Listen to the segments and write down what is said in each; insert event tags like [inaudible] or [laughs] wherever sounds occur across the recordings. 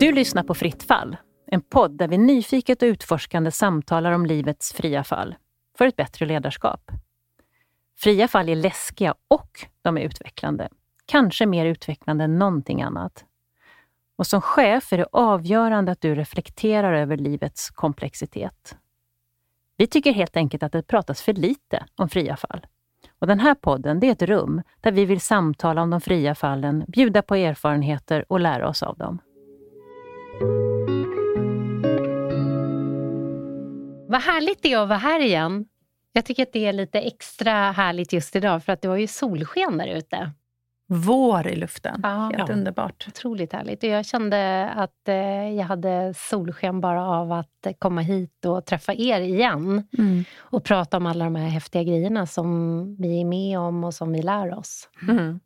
Du lyssnar på Fritt fall, en podd där vi nyfiket och utforskande samtalar om livets fria fall för ett bättre ledarskap. Fria fall är läskiga och de är utvecklande. Kanske mer utvecklande än någonting annat. Och som chef är det avgörande att du reflekterar över livets komplexitet. Vi tycker helt enkelt att det pratas för lite om fria fall. Och den här podden det är ett rum där vi vill samtala om de fria fallen, bjuda på erfarenheter och lära oss av dem. Vad härligt det är att vara här igen. Jag tycker att det är lite extra härligt just idag för att det var ju solsken där ute. Vår i luften. Ja. Helt Ja. underbart. Otroligt härligt. Jag kände att eh, jag hade solsken bara av att komma hit och träffa er igen. Mm. Och prata om alla de här häftiga grejerna som vi är med om och som vi lär oss. Mm.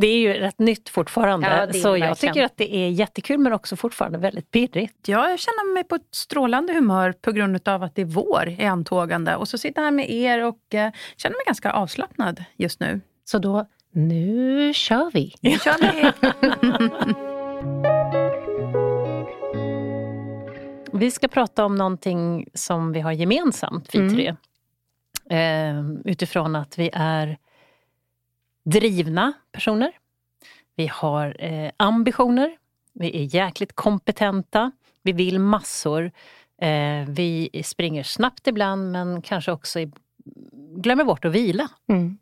Det är ju rätt nytt fortfarande, Ja, så jag verkligen. tycker att det är jättekul men också fortfarande väldigt pirrigt. Jag känner mig på ett strålande humör på grund av att det är vår i antågande. Och så sitter jag här med er och eh, känner mig ganska avslappnad just nu. Så då, nu kör vi! Nu kör vi! Vi ska prata om någonting som vi har gemensamt, vi Mm. tre. Eh, utifrån att vi är drivna personer. Vi har eh, ambitioner. Vi är jäkligt kompetenta. Vi vill massor. Eh, vi springer snabbt ibland men kanske också glömmer bort att vila. Mm.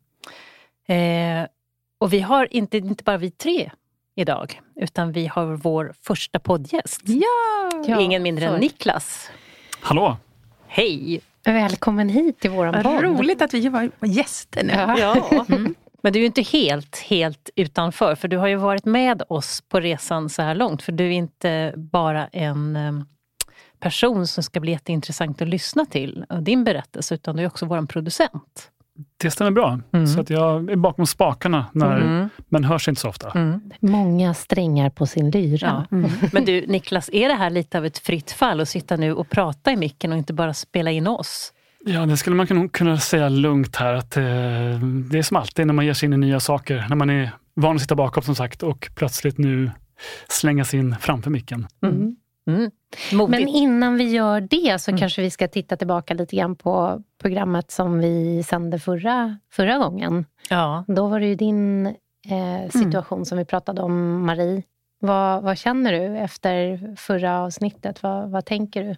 Eh, och vi har inte, inte bara vi tre idag, utan vi har vår första poddgäst. ja! Ja, Ingen mindre än. Niklas. Hallå! Hej! Välkommen hit till våran Vad podd. roligt att vi var gäster nu. Ja. Ja. Men du är ju inte helt, helt utanför, för du har ju varit med oss på resan så här långt. För du är inte bara en eh, person som ska bli jätteintressant att lyssna till, och din berättelse, utan du är också vår producent. Det stämmer bra. Mm. Så att jag är bakom spakarna, när, Mm. men hörs inte så ofta. Mm. Många strängar på sin lyra. Ja. Men du Niklas, är det här lite av ett fritt fall att sitta nu och prata i micken och inte bara spela in oss? Ja, det skulle man kunna- kunna säga lugnt här. att eh, Det är som alltid när man ger sig in i nya saker. När man är van att sitta bakom som sagt och plötsligt nu slängas in framför micken. Mm. Mm. Modigt. Men innan vi gör det så Mm. kanske vi ska titta tillbaka lite grann på programmet som vi sände förra, förra gången. ja. Då var det ju din eh, situation som vi pratade om, Marie. Vad, vad känner du efter förra avsnittet? Vad, vad tänker du?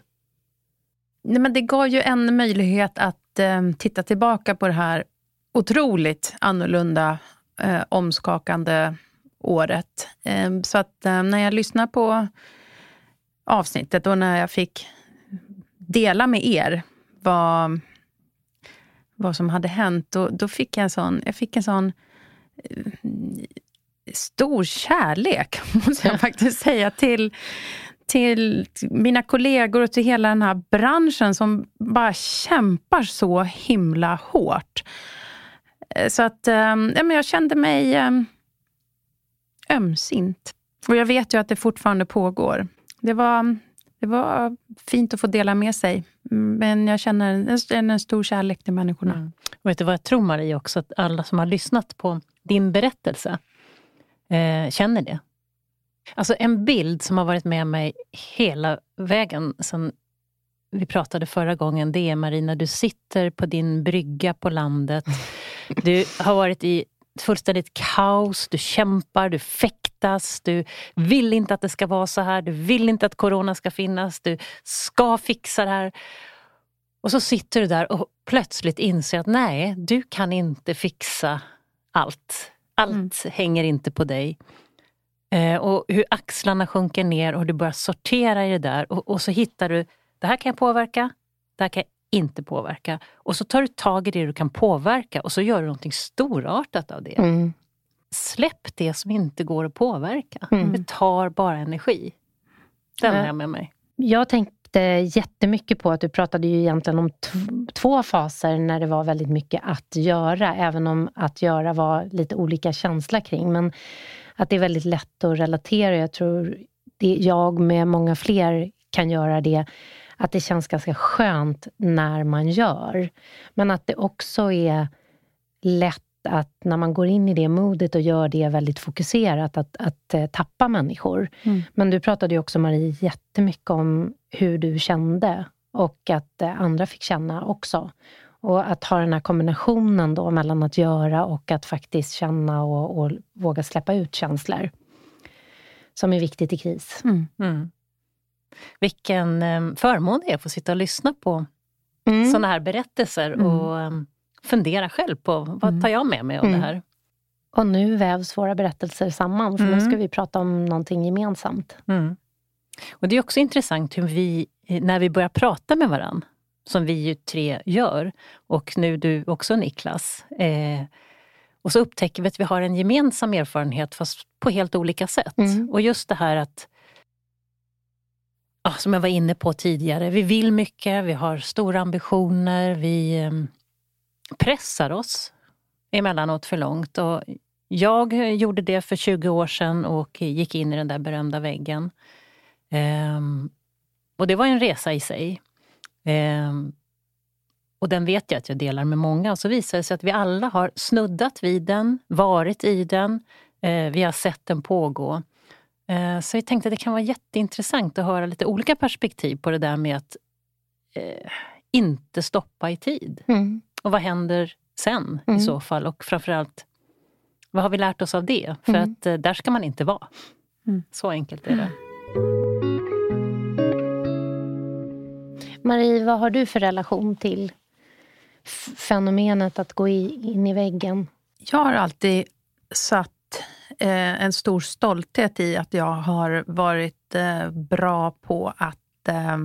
Nej, men det gav ju en möjlighet att eh, titta tillbaka på det här otroligt annorlunda, eh, omskakande året. Eh, så att eh, när jag lyssnar på avsnittet och när jag fick dela med er vad, vad som hade hänt, då, då fick jag en sån, jag fick en sån eh, stor kärlek, [laughs] måste jag faktiskt säga, till, till mina kollegor och till hela den här branschen som bara kämpar så himla hårt. Eh, Så att eh, ja, men jag kände mig ömsint. Och jag vet ju att det fortfarande pågår. Det var, det var fint att få dela med sig. Men jag känner, en, en stor kärlek till människorna. Mm. Och vet du vad jag tror Marie också? Att alla som har lyssnat på din berättelse eh, känner det. Alltså en bild som har varit med mig hela vägen sen vi pratade förra gången, det är Marina, när du sitter på din brygga på landet. Du har varit i fullständigt kaos, du kämpar, du fäktas, du vill inte att det ska vara så här, du vill inte att corona ska finnas, du ska fixa det här. Och så sitter du där och plötsligt inser att nej, du kan inte fixa allt. Allt hänger inte på dig. Eh, och hur axlarna sjunker ner och du börjar sortera i det där. Och, och så hittar du, det här kan jag påverka, det här kan jag inte påverka. Och så tar du tag i det du kan påverka och så gör du någonting storartat av det. Mm. Släpp det som inte går att påverka. Mm. Det tar bara energi. Den har jag med mig. Jag tänkte jättemycket på att du pratade ju egentligen om två faser när det var väldigt mycket att göra, även om att göra var lite olika känsla kring. Men att det är väldigt lätt att relatera. Jag tror det jag med många fler kan göra det, att det känns ganska skönt när man gör. Men att det också är lätt att när man går in i det modet och gör det väldigt fokuserat, att, att uh, tappa människor. Mm. Men du pratade ju också, Marie, jättemycket om hur du kände och att uh, andra fick känna också. Och att ha den här kombinationen då mellan att göra och att faktiskt känna och, och våga släppa ut känslor. Som är viktigt i kris. Mm. Mm. Vilken um, förmån det är att få sitta och lyssna på mm. sådana här berättelser mm. och um, fundera själv på vad mm. tar jag med mig av det här. Och nu vävs våra berättelser samman, för nu ska vi prata om någonting gemensamt. Och Det är också intressant hur vi, när vi börjar prata med varandra, som vi ju tre gör, och nu du också Niklas. Eh, och så upptäcker vi att vi har en gemensam erfarenhet fast på helt olika sätt. Mm. Och just det här att, ja, som jag var inne på tidigare, vi vill mycket, vi har stora ambitioner, vi eh, pressar oss emellanåt för långt. Och jag gjorde det för 20 år sedan och gick in i den där berömda väggen. Ehm, och det var en resa i sig. Ehm, och den vet jag att jag delar med många. Och så visar det sig att vi alla har snuddat vid den, varit i den, eh, vi har sett den pågå. Eh, så jag tänkte att det kan vara jätteintressant att höra lite olika perspektiv på det där med att eh, inte stoppa i tid. Mm. Och vad händer sen mm. i så fall? Och framförallt, vad har vi lärt oss av det? För mm. att eh, där ska man inte vara. Mm. Så enkelt är det. Marie, vad har du för relation till fenomenet att gå in i väggen? Jag har alltid satt eh, en stor stolthet i att jag har varit eh, bra på att eh,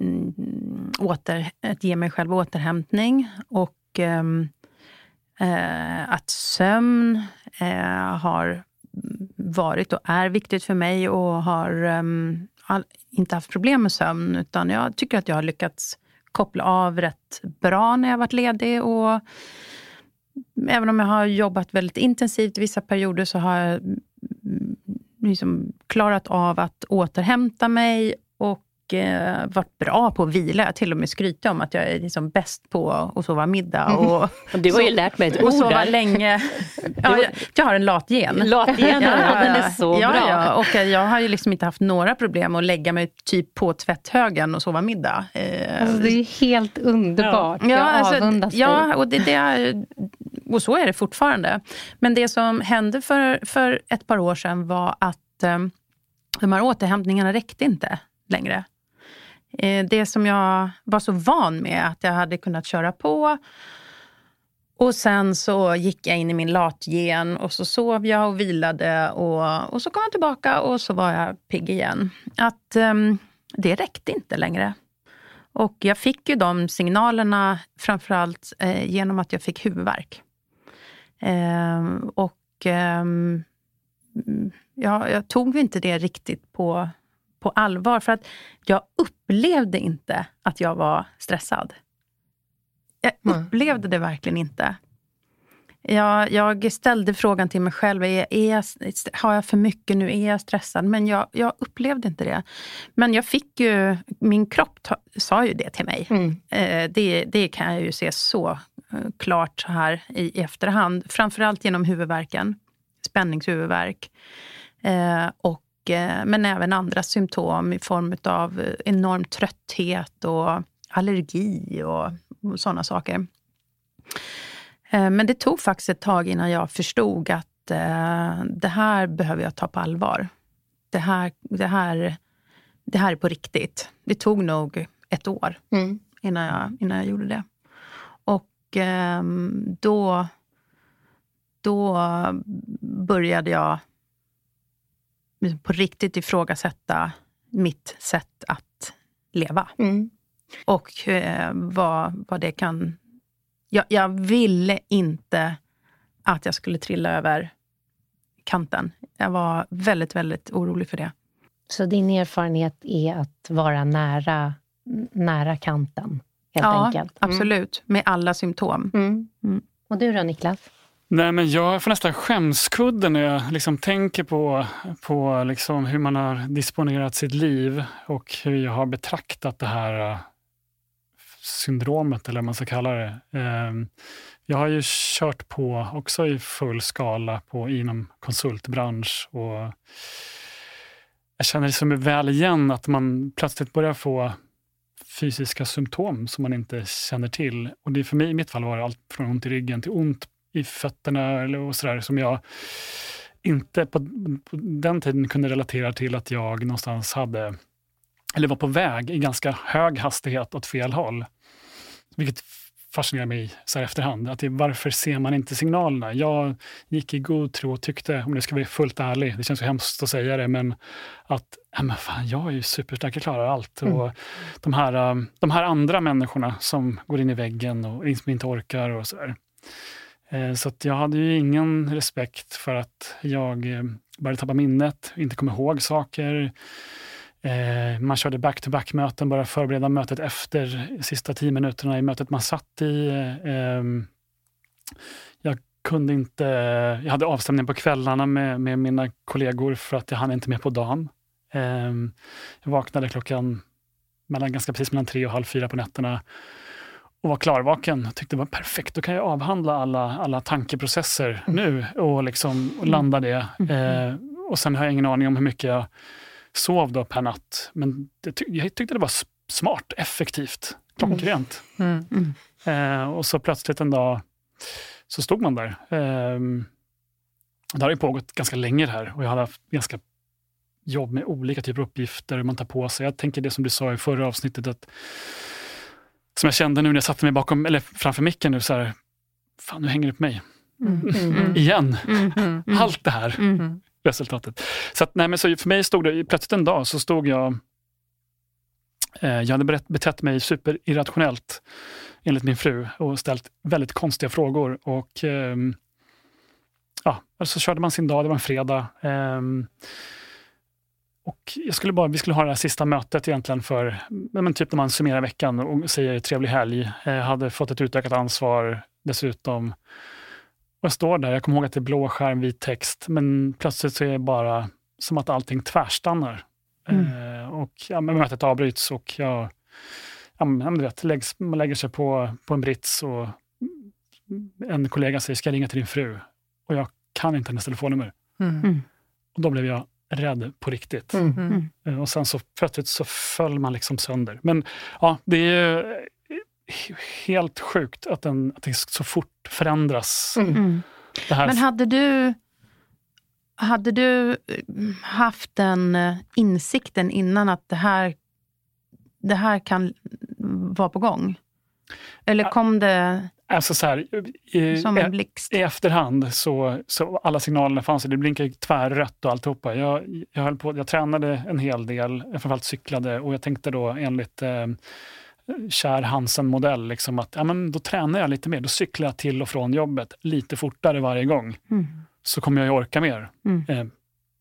Mm, åter, att ge mig själv återhämtning. Och ehm, eh, att sömn eh, har varit och är viktigt för mig och har um, all, inte haft problem med sömn. Utan jag tycker att jag har lyckats koppla av rätt bra när jag varit ledig. Och även om jag har jobbat väldigt intensivt i vissa perioder så har jag mm, liksom klarat av att återhämta mig och eh, varit bra på att vila. Jag till och med skryter om att jag är liksom bäst på att sova middag. Mm. Och, du har ju lärt mig ett ord sova länge. [laughs] Ja, jag, jag har en latgen. Latgen, [laughs] ja, ja, den är så ja, bra. Ja, och jag har ju liksom inte haft några problem att lägga mig typ på tvätthögen och sova middag. Eh, alltså, det är helt underbart. Ja, jag alltså, avundas Ja, och, det, det är, och så är det fortfarande. Men det som hände för, för ett par år sedan var att eh, de här återhämtningarna räckte inte längre. Eh, det som jag var så van med, att jag hade kunnat köra på. Och sen så gick jag in i min latgen och så sov jag och vilade och, och så kom jag tillbaka och så var jag pigg igen. Att um, det räckte inte längre. Och jag fick ju de signalerna framförallt eh, genom att jag fick huvudvärk. Eh, och eh, ja, jag tog inte det riktigt på på allvar. För att jag upplevde inte att jag var stressad. Jag upplevde det verkligen inte. Jag, jag ställde frågan till mig själv, är, är jag, har jag för mycket nu? Är jag stressad? Men jag, jag upplevde inte det. Men jag fick ju, min kropp ta, sa ju det till mig. Mm. Eh, det, det kan jag ju se så eh, klart så här i, efterhand. Framförallt genom huvudvärken, spänningshuvudvärk. Eh, och men även andra symptom i form av enorm trötthet och allergi och, och sådana saker. Eh, men det tog faktiskt ett tag innan jag förstod att eh, det här behöver jag ta på allvar. Det här, det här, det här är på riktigt. Det tog nog ett år mm. innan, jag, innan jag gjorde det. Och då, då började jag på riktigt ifrågasätta mitt sätt att leva. Mm. Och eh, vad, vad det kan... Jag, jag ville inte att jag skulle trilla över kanten. Jag var väldigt, väldigt orolig för det. Så din erfarenhet är att vara nära, nära kanten, helt ja, enkelt? Ja, mm. absolut. Med alla symptom. Mm. Mm. Och du då, Niklas? Nej, men jag får nästan skämskudde när jag liksom tänker på, på liksom hur man har disponerat sitt liv och hur jag har betraktat det här eh, syndromet, eller vad man ska kalla det. Ehm, jag har ju kört på också i full skala på, inom konsultbransch och jag känner liksom väl igen att man plötsligt börjar få fysiska symptom som man inte känner till. Och det för mig i mitt fall var det allt från ont i ryggen till ont i fötterna eller och sådär som jag inte på, på, den tiden kunde relatera till att jag någonstans hade, eller var på väg i ganska hög hastighet åt fel håll. Vilket fascinerar mig så här efterhand. Att det, varför ser man inte signalerna? Jag gick i god tro och tyckte, om det ska vara fullt ärlig, det känns ju hemskt att säga det, men att ja, men fan, jag är ju superstark, jag klarar allt. Mm. Och de, här, um, de här andra människorna som går in i väggen och inte orkar och så där. Eh, så jag hade ju ingen respekt för att jag eh, började tappa minnet, inte kom ihåg saker. Eh, man körde back-to-back-möten, bara förbereda mötet efter sista tio minuterna i mötet man satt i. Ehm, jag kunde inte, jag hade avstämning på kvällarna med, med mina kollegor för att jag hann inte med på dagen. Ehm, jag vaknade klockan mellan, ganska precis mellan tre och halv fyra på nätterna och var klarvaken. Jag tyckte det var perfekt, då kan jag avhandla alla, alla tankeprocesser mm. nu och, liksom, och landa det. Mm. Eh, och sen har jag ingen aning om hur mycket jag sov då per natt. Men det, jag tyckte det var smart, effektivt, klockrent. Mm. Mm. Eh, och så plötsligt en dag så stod man där. Eh, det har ju pågått ganska länge här och jag hade haft ganska jobb med olika typer av uppgifter man tar på sig. Jag tänker det som du sa i förra avsnittet, att, som jag kände nu när jag satte mig bakom, eller framför micken nu, så här, fan nu hänger det på mig. Mm. mm, mm. Igen! Mm, Allt det här resultatet. Så, att, nej, men så för mig stod det, plötsligt en dag så stod jag eh, jag hade betett mig superirrationellt enligt min fru och ställt väldigt konstiga frågor. Och eh, ja, så körde man sin dag, det var en fredag. Eh, och jag skulle bara, vi skulle ha det här sista mötet egentligen för, men typ när man summerar veckan och säger trevlig helg. Jag eh, hade fått ett utökat ansvar dessutom. Och jag står där, jag kommer ihåg att det är blå skärm, vit text, men plötsligt så är det bara som att allting tvärstannar. Mm. Eh, och ja, mötet avbryts och jag, ja, men, du vet, läggs, man lägger sig på, på en brits och en kollega säger, ska jag ringa till din fru? Och jag kan inte hennes telefonnummer. Mm. mm. Och då blev jag rädd på riktigt. Mm. mm. Eh, och sen så plötsligt så föll man liksom sönder. Men ja, det är helt sjukt att, den, att det så fort förändras. Mm. mm. Men hade du, hade du eh, haft den eh, insikten innan att det här, det här kan vara på gång? Eller kom det alltså så här, i, som en blixt? I, efterhand så, så alla signalerna fanns, det blinkade tvärrött och alltihopa. Jag, jag, höll på, jag tränade en hel del, framförallt cyklade och jag tänkte då enligt eh, kär Hansen-modell. Liksom att, ja, men då tränar jag lite mer. Då cyklar jag till och från jobbet lite fortare varje gång. Mm. Så kommer jag ju orka mer. Mm. Eh,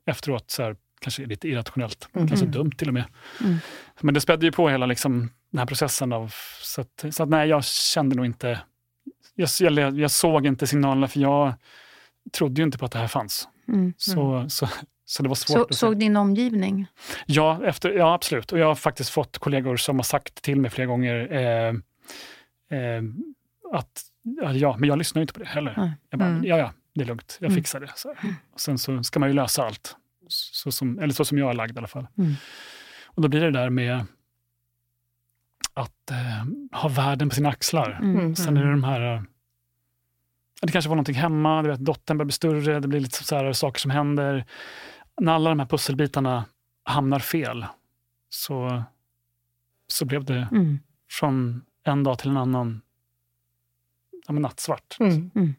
efteråt, så här, kanske lite irrationellt, mm. kanske dumt till och med. Mm. Men det spädde ju på hela liksom, den här processen. Av, så att, så att, nej, jag kände nog inte... Jag, jag, jag såg inte signalerna, för jag trodde ju inte på att det här fanns. Mm. Så, så, så det var svårt. Så, såg din omgivning? Ja, efter, ja, absolut. Och jag har faktiskt fått kollegor som har sagt till mig flera gånger eh, eh, att ja, men jag lyssnar inte på det heller. Mm. Jag bara, mm. ja, ja, det är lugnt, jag mm. fixar det. Så och sen så ska man ju lösa allt, så som, eller så som jag är lagd i alla fall. Mm. Och då blir det där med att eh, ha världen på sina axlar. Mm. Sen är det de här eh, det kanske var någonting hemma, du vet, dottern börjar bli större, det blir lite så här saker som händer när alla de här pusselbitarna hamnar fel så, så blev det mm. från en dag till en annan ja, nattsvart. Mm. Mm.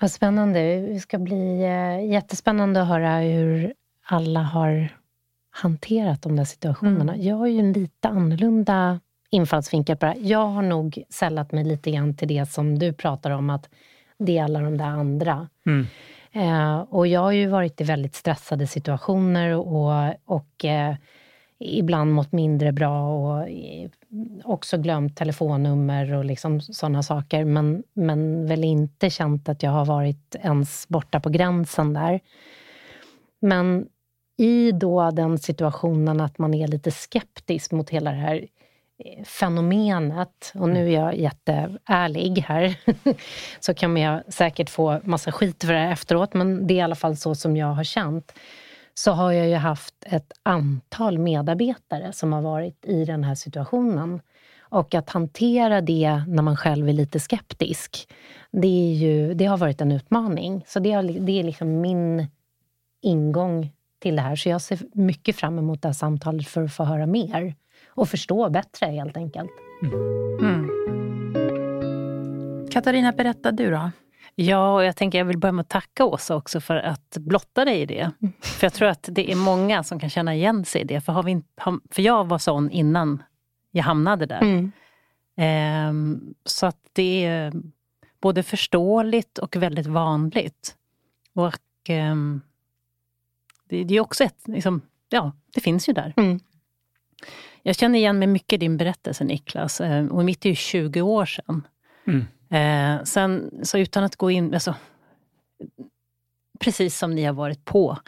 Vad spännande. Det ska bli eh, jättespännande att höra hur alla har hanterat de där situationerna. Mm. Jag har ju en lite annorlunda infallsvinkel på det Jag har nog sällat mig lite grann till det som du pratar om, att det är alla de där andra. Mm. Eh, och jag har ju varit i väldigt stressade situationer och, och eh, ibland mått mindre bra och också glömt telefonnummer och liksom sådana saker, men, men väl inte känt att jag har varit ens borta på gränsen där. Men i då den situationen att man är lite skeptisk mot hela det här eh, fenomenet, och nu är jag jätteärlig här, [laughs] så kan jag säkert få massa skit för det här efteråt, men det är i alla fall så som jag har känt så har jag ju haft ett antal medarbetare som har varit i den här situationen. Och att hantera det när man själv är lite skeptisk, det, är ju, det har varit en utmaning. Så det, är, det är liksom min ingång till det här. Så jag ser mycket fram emot det här samtalet för att få höra mer och förstå bättre helt enkelt. Mm. Katarina, berätta du då. Ja, och jag tänker jag vill börja med att tacka Åsa också för att blotta dig i det. Mm. För jag tror att det är många som kan känna igen sig i det. För, har vi för jag var sån innan jag hamnade där. Mm. Ehm, så att det är både förståeligt och väldigt vanligt. Och ehm, det, det, är också ett, liksom, ja, det finns ju där. Mm. Jag känner igen mig mycket i din berättelse Niklas. Ehm, och mitt är ju 20 år sedan. Mm. Eh, sen, så utan att gå in, alltså, precis som ni har varit på,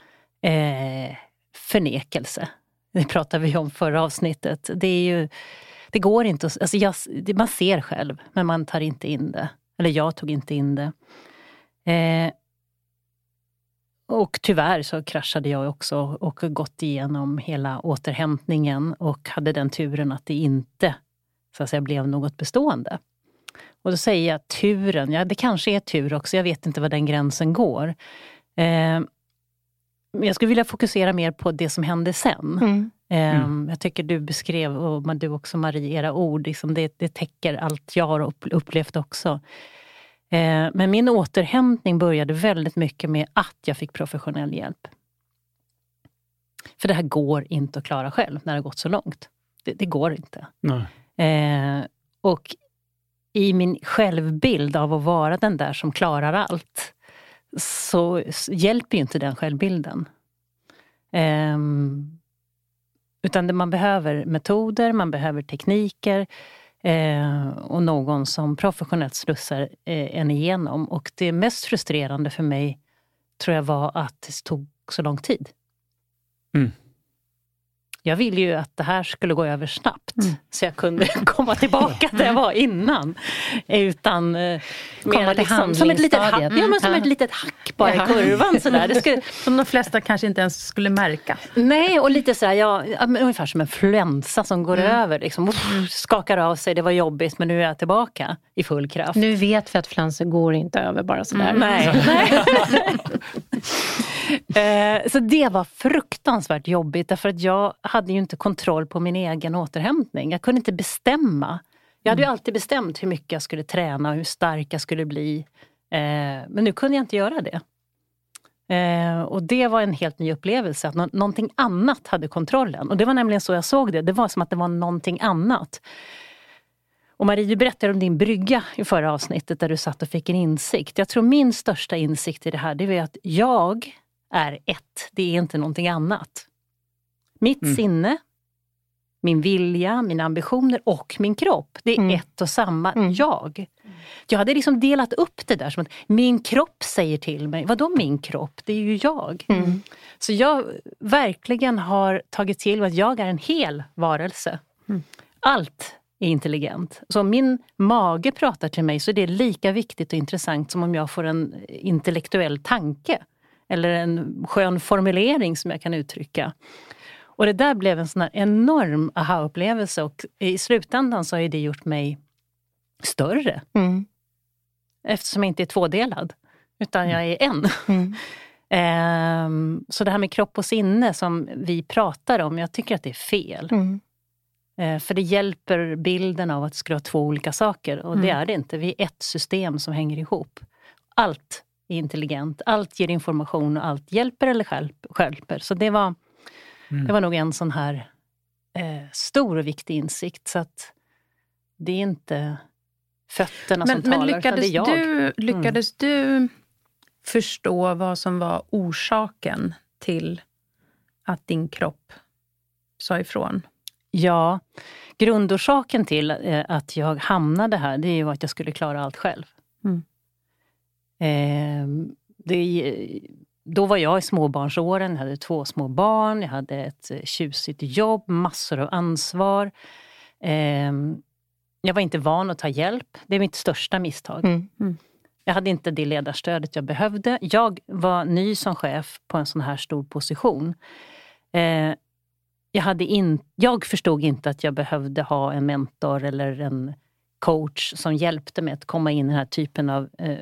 eh, förnekelse. Det pratade vi om förra avsnittet. Det är ju, det går inte att, alltså jag, man ser själv, men man tar inte in det. Eller jag tog inte in det. Eh, och tyvärr så kraschade jag också och gått igenom hela återhämtningen och hade den turen att det inte så att säga, blev något bestående. Och då säger jag turen, ja det kanske är tur också, jag vet inte var den gränsen går. Eh, jag skulle vilja fokusera mer på det som hände sen. Mm. Mm. Jag tycker du beskrev, och du också Marie, era ord, liksom det, det täcker allt jag har upplevt också. Eh, men min återhämtning började väldigt mycket med att jag fick professionell hjälp. För det här går inte att klara själv när det har gått så långt. Det, det går inte. Eh, och i min självbild av att vara den där som klarar allt, så hjälper ju inte den självbilden. Um, utan man behöver metoder, man behöver tekniker eh, och någon som professionellt slussar eh, en igenom. Och det mest frustrerande för mig tror jag var att det tog så lång tid. Mm. Jag ville ju att det här skulle gå över snabbt mm. så jag kunde [laughs] komma tillbaka där jag var innan. Utan eh, Komma till liksom, som ett litet hack, ja, men som ett litet hack bara i kurvan. Sådär. Det skulle, [laughs] som de flesta kanske inte ens skulle märka. Nej, och lite sådär, ja, ungefär som en influensa som går mm. över. Liksom, och skakar av sig, det var jobbigt men nu är jag tillbaka i full kraft. Nu vet vi att flenser går inte över bara sådär. Mm, nej. [laughs] Eh, så det var fruktansvärt jobbigt därför att jag hade ju inte kontroll på min egen återhämtning. Jag kunde inte bestämma. Jag hade ju mm. alltid bestämt hur mycket jag skulle träna och hur stark jag skulle bli. Eh, men nu kunde jag inte göra det. Eh, och det var en helt ny upplevelse, att nå någonting annat hade kontrollen. Och det var nämligen så jag såg det. Det var som att det var någonting annat. Och Marie, du berättade om din brygga i förra avsnittet där du satt och fick en insikt. Jag tror min största insikt i det här, det är att jag är ett. Det är inte någonting annat. Mitt mm. sinne, min vilja, mina ambitioner och min kropp. Det är mm. ett och samma mm. jag. Jag hade liksom delat upp det där som att min kropp säger till mig. Vadå min kropp? Det är ju jag. Mm. Så jag verkligen har tagit till mig att jag är en hel varelse. Mm. Allt är intelligent. Så om min mage pratar till mig så är det lika viktigt och intressant som om jag får en intellektuell tanke. Eller en skön formulering som jag kan uttrycka. Och det där blev en sån här enorm aha-upplevelse och i slutändan så har det gjort mig större. Mm. Eftersom jag inte är tvådelad, utan jag är en. Mm. [laughs] ehm, så det här med kropp och sinne som vi pratar om, jag tycker att det är fel. Mm. Ehm, för det hjälper bilden av att det ska vara två olika saker och det mm. är det inte. Vi är ett system som hänger ihop. Allt är intelligent, allt ger information och allt hjälper eller stjälper. Så det var Mm. Det var nog en sån här eh, stor och viktig insikt. Så att det är inte fötterna men, som men talar, lyckades utan det är jag. Du, lyckades mm. du förstå vad som var orsaken till att din kropp sa ifrån? Ja, grundorsaken till eh, att jag hamnade här, det är ju att jag skulle klara allt själv. Mm. Eh, det, då var jag i småbarnsåren, jag hade två små barn, jag hade ett eh, tjusigt jobb, massor av ansvar. Eh, jag var inte van att ta hjälp. Det är mitt största misstag. Mm. Mm. Jag hade inte det ledarstödet jag behövde. Jag var ny som chef på en sån här stor position. Eh, jag, hade in, jag förstod inte att jag behövde ha en mentor eller en coach som hjälpte mig att komma in i den här typen av eh,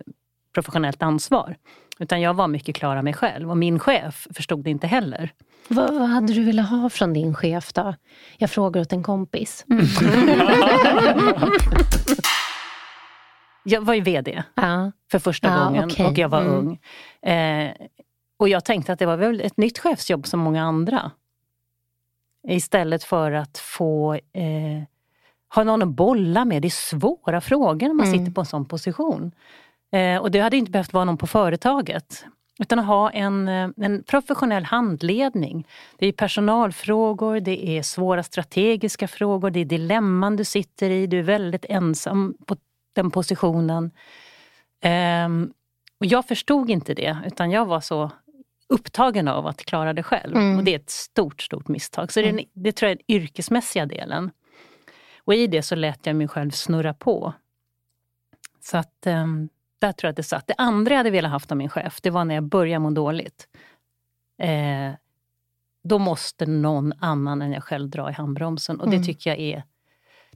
professionellt ansvar. Utan jag var mycket klar av mig själv och min chef förstod det inte heller. Vad, vad hade du velat ha från din chef då? Jag frågar åt en kompis. Mm. [laughs] jag var ju VD ja. för första ja, gången okay. och jag var mm. ung. Eh, och jag tänkte att det var väl ett nytt chefsjobb som många andra. Istället för att få eh, ha någon att bolla med. Det är svåra frågor när man mm. sitter på en sån position. Eh, och det hade inte behövt vara någon på företaget. Utan att ha en, eh, en professionell handledning. Det är personalfrågor, det är svåra strategiska frågor, det är dilemman du sitter i. Du är väldigt ensam på den positionen. Um, och jag förstod inte det, utan jag var så upptagen av att klara det själv. Mm. Och det är ett stort, stort misstag. Så mm. det, det tror jag är den yrkesmässiga delen. Och i det så lät jag mig själv snurra på. Så att um, där tror jag att det satt. Det andra jag hade velat haft av min chef, det var när jag började må dåligt. Eh, då måste någon annan än jag själv dra i handbromsen. Och det mm. tycker jag är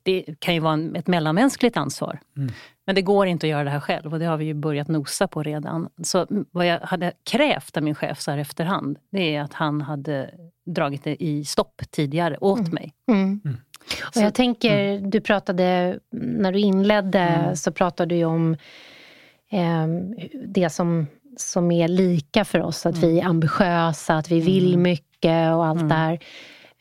det kan ju vara en, ett mellanmänskligt ansvar. Mm. Men det går inte att göra det här själv och det har vi ju börjat nosa på redan. Så vad jag hade krävt av min chef så här efterhand, det är att han hade dragit det i stopp tidigare åt mm. mig. Mm. mm. Och jag tänker, mm. du pratade, när du inledde mm. så pratade du om det som, som är lika för oss, att vi är ambitiösa, att vi vill mycket och allt det här.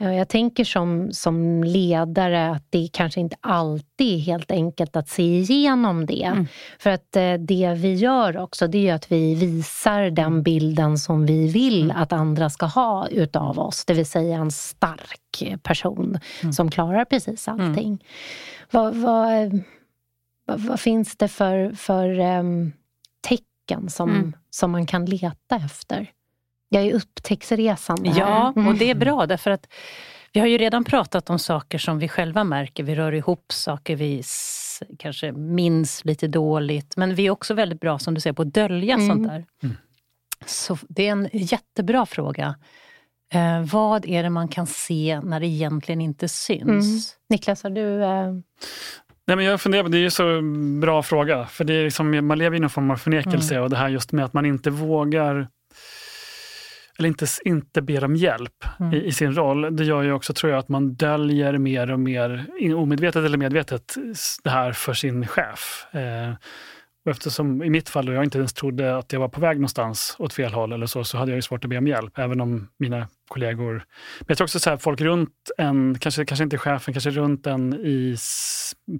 Jag tänker som, som ledare att det kanske inte alltid är helt enkelt att se igenom det. Mm. För att eh, det vi gör också, det är att vi visar den mm. bilden som vi vill mm. att andra ska ha utav oss. Det vill säga en stark person mm. som klarar precis mm. allting. Mm. Vad, vad, vad, vad, finns det för, för um, tecken som, som man kan leta efter? Jag är upptäcktsresande. Ja, och det är mm. bra därför att vi har ju redan pratat om saker som vi själva märker. Vi rör ihop saker vi kanske minns lite dåligt. Men vi är också väldigt bra, som du säger, på att dölja mm. sånt där. Mm. Så det är en jättebra fråga. Eh, vad är det man kan se när det egentligen inte syns? Mm. Niklas, har du... Eh... Nej, men jag funderar, det är ju så bra fråga. För det är liksom, man lever i någon form av förnekelse mm. och det här just med att man inte vågar eller inte, inte ber om hjälp mm. i, i, sin roll, det gör ju också, tror jag, att man döljer mer och mer, omedvetet eller medvetet, det här för sin chef. Eh, och eftersom i mitt fall, då jag inte ens trodde att jag var på väg någonstans åt fel håll eller så, så hade jag ju svårt att be om hjälp, även om mina kollegor... Men jag tror också så här, folk runt en, kanske, kanske inte chefen, kanske runt en i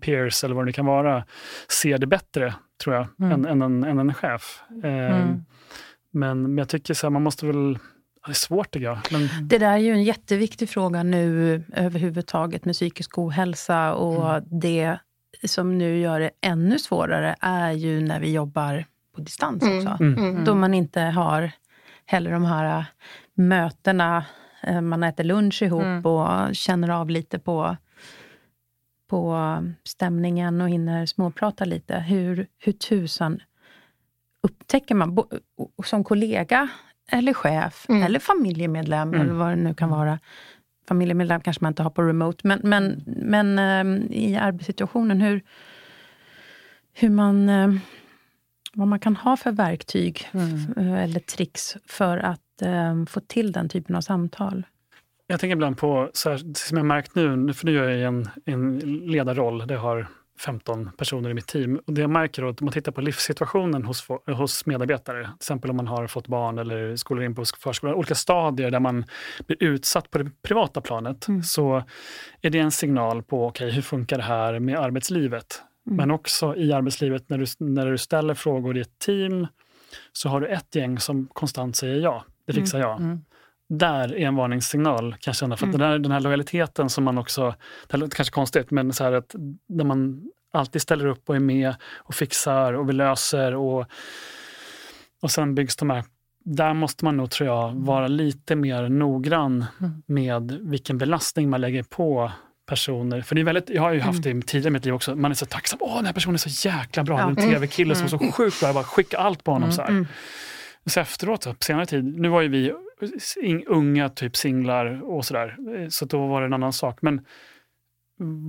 peers eller vad det kan vara, ser det bättre, tror jag, mm. än, än, en, än en chef. Eh, mm. Men, men jag tycker så här, man måste väl det är svårt tycker jag. Men... Det där är ju en jätteviktig fråga nu överhuvudtaget med psykisk ohälsa och mm. det som nu gör det ännu svårare är ju när vi jobbar på distans mm. också. Mm. mm. Då man inte har heller de här mötena, eh, man äter lunch ihop och känner av lite på, på stämningen och hinner småprata lite. Hur, hur tusan upptäcker man som kollega eller chef mm. eller familjemedlem mm. eller vad det nu kan vara. Familjemedlem kanske man inte har på remote, men, men, men um, i arbetssituationen, hur, hur man, um, vad man kan ha för verktyg mm. Eh, eller tricks för att um, få till den typen av samtal. Jag tänker ibland på, så här, som jag märkt nu, för nu gör jag en, en ledarroll, det har 15 personer i mitt team. Och det jag märker då, att om man tittar på livssituationen hos, hos medarbetare, till exempel om man har fått barn eller skolar in på förskolan, olika stadier där man blir utsatt på det privata planet, mm. så är det en signal på okay, hur funkar det här med arbetslivet? Mm. Men också i arbetslivet, när du, när du ställer frågor i ett team, så har du ett gäng som konstant säger ja, det fixar mm. jag. Mm. Där är en varningssignal kan jag känna. För mm. den, här, den här lojaliteten som man också, det låter kanske konstigt, men så här att där man alltid ställer upp och är med och fixar och vi löser och, och sen byggs de här där måste man nog, tror jag, vara lite mer noggrann mm. med vilken belastning man lägger på personer. För det är väldigt, jag har ju haft mm. det tidigare i mitt liv också, man är så tacksam. Åh, den här personen är så jäkla bra. Ja. En tv-kille som är så mm. sjukt bra. Jag bara skickar allt på honom. Mm. Så, här. Mm. så efteråt, så, på senare tid, nu var ju vi unga typ singlar och sådär, så då var det en annan sak. Men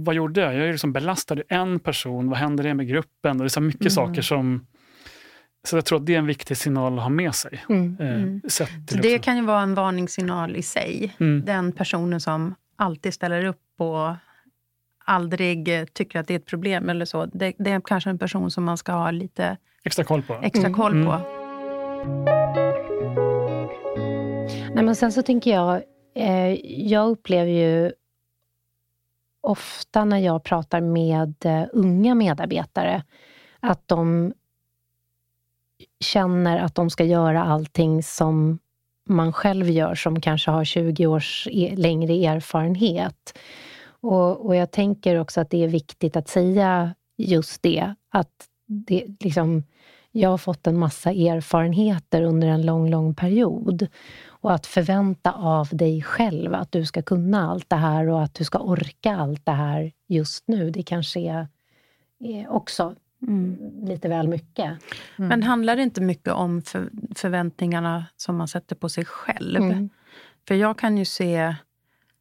vad gjorde jag? Jag liksom belastade en person, vad hände det med gruppen? Och det är så mycket mm. saker som så jag tror att det är en viktig signal att ha med sig. Mm. Eh, mm. så det kan ju vara en varningssignal i sig. Mm. Den personen som alltid ställer upp och aldrig tycker att det är ett problem eller så. Det, det är kanske en person som man ska ha lite extra koll på. Extra mm. koll på. Nej, men sen så tänker jag, eh, jag upplever ju ofta när jag pratar med eh, unga medarbetare att de känner att de ska göra allting som man själv gör som kanske har 20 års e längre erfarenhet. Och, och, jag tänker också att det är viktigt att säga just det, att det, liksom, jag har fått en massa erfarenheter under en lång, lång period. Och att förvänta av dig själv att du ska kunna allt det här och att du ska orka allt det här just nu, det kanske är, är också Mm. lite väl mycket. Mm. Men handlar det inte mycket om för, förväntningarna som man sätter på sig själv? Mm. För jag kan ju se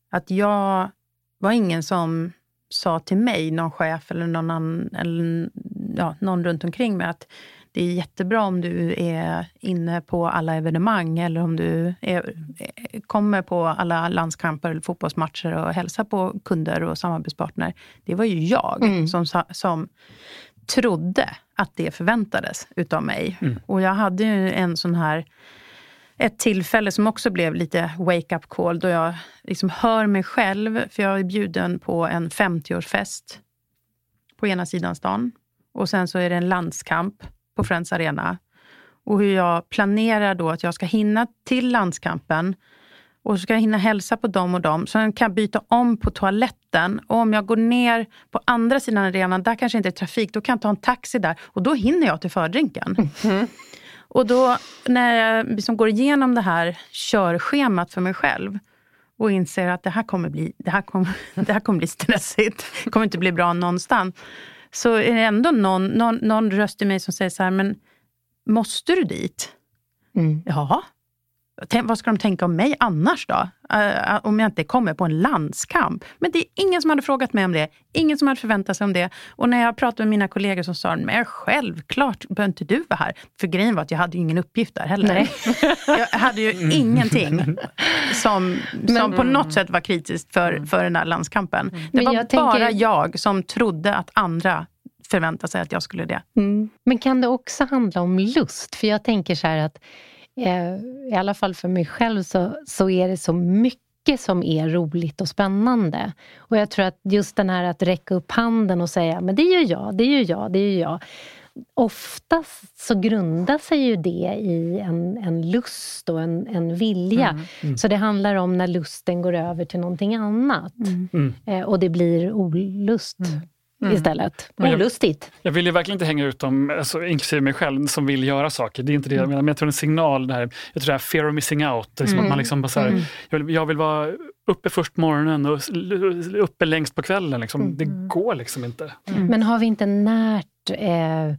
att jag var ingen som sa till mig, någon chef eller någon, annan, eller, ja, någon runt omkring mig att det är jättebra om du är inne på alla evenemang eller om du är, kommer på alla landskamper eller fotbollsmatcher och hälsar på kunder och samarbetspartner. Det var ju jag mm. som, som trodde att det förväntades utav mig. Mm. Och jag hade ju en sån här ett tillfälle som också blev lite wake-up call då jag liksom hör mig själv, för jag är bjuden på en 50-årsfest på ena sidan stan. Och sen så är det en landskamp på Friends Arena. Och hur jag planerar då att jag ska hinna till landskampen och så ska jag hinna hälsa på dem och dem. Sen kan jag byta om på toaletten. Och om jag går ner på andra sidan arenan, där kanske inte är trafik, då kan jag ta en taxi där. Och då hinner jag till fördrinken. Mm. Och då när jag liksom går igenom det här körschemat för mig själv och inser att det här kommer bli, det här kommer, [laughs] det här kommer bli stressigt, det kommer inte bli bra någonstans. Så är det ändå någon, någon, någon röst i mig som säger så här, men måste du dit? Mm. Ja, vad ska de tänka om mig annars då? Uh, om jag inte kommer på en landskamp. Men det är ingen som hade frågat mig om det. Ingen som hade förväntat sig om det. Och när jag pratade med mina kollegor som sa men självklart behöver inte du vara här. För grejen var att jag hade ingen uppgift där heller. Nej. [laughs] jag hade ju mm. ingenting som, som men, på något sätt var kritiskt för, mm. för den där landskampen. Mm. Det var jag bara tänker... jag som trodde att andra förväntade sig att jag skulle det. Mm. Men kan det också handla om lust? För jag tänker så här att i alla fall för mig själv, så, så är det så mycket som är roligt och spännande. Och jag tror att just den här att räcka upp handen och säga men det gör jag, det gör jag, det gör jag. Oftast så grundar sig ju det i en, en lust och en, en vilja. Mm, mm. Så det handlar om när lusten går över till någonting annat. Mm. mm. Eh, och det blir olust. Mm istället. Olustigt. Jag, jag vill ju verkligen inte hänga ut dem, alltså, inklusive mig själv, som vill göra saker. Det är inte det jag mm. menar, men jag tror en signal, det här, jag tror det här fear of missing out. Liksom mm. att man liksom bara så här, mm. jag, vill, jag, vill, vara uppe först på morgonen och uppe längst på kvällen. Liksom. Det går liksom inte. Men har vi inte närt eh,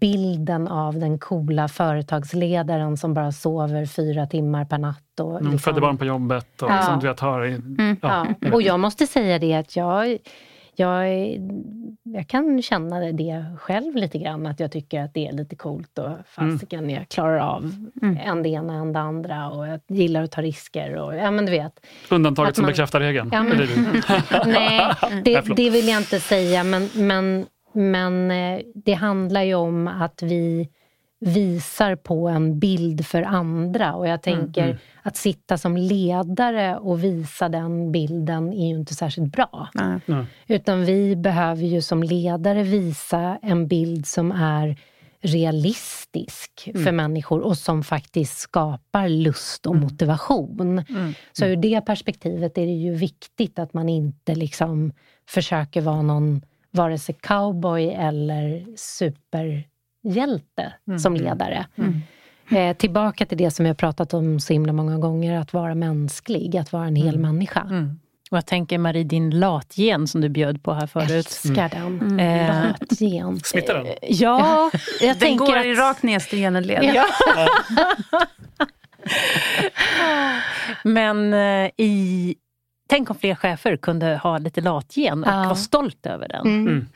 bilden av den coola företagsledaren som bara sover fyra timmar per natt. Och liksom... Födde barn på jobbet och ja. som du vet, har... Ja. Ja. Och jag måste säga det att jag jag, jag kan känna det själv lite grann, att jag tycker att det är lite coolt och fasiken, mm. jag klarar av mm. en det ena än det andra och jag gillar att ta risker. Och, ja, men du vet, Undantaget som man, bekräftar regeln? Ja, men, [laughs] nej, det, det vill jag inte säga, men, men, men eh, det handlar ju om att vi visar på en bild för andra. Och jag tänker mm, mm. att sitta som ledare och visa den bilden är ju inte särskilt bra. Mm. Utan vi behöver ju som ledare visa en bild som är realistisk Mm. för människor och som faktiskt skapar lust och motivation. Mm. Så ur det perspektivet är det ju viktigt att man inte liksom försöker vara någon vare sig cowboy eller superhjälte som ledare. Mm. Eh, tillbaka till det som jag pratat om så himla många gånger, att vara mänsklig, att vara en hel människa. Mm. Och jag tänker Marie, din latgen som du bjöd på här förut. Älskar den. Mm. Eh, Latgen. Smittar den? ja, jag Den tänker går att... i rakt ner genled. Ja. [laughs] Men eh, i... Tänk om fler chefer kunde ha lite latgen och Ja. vara stolt över den. Mm.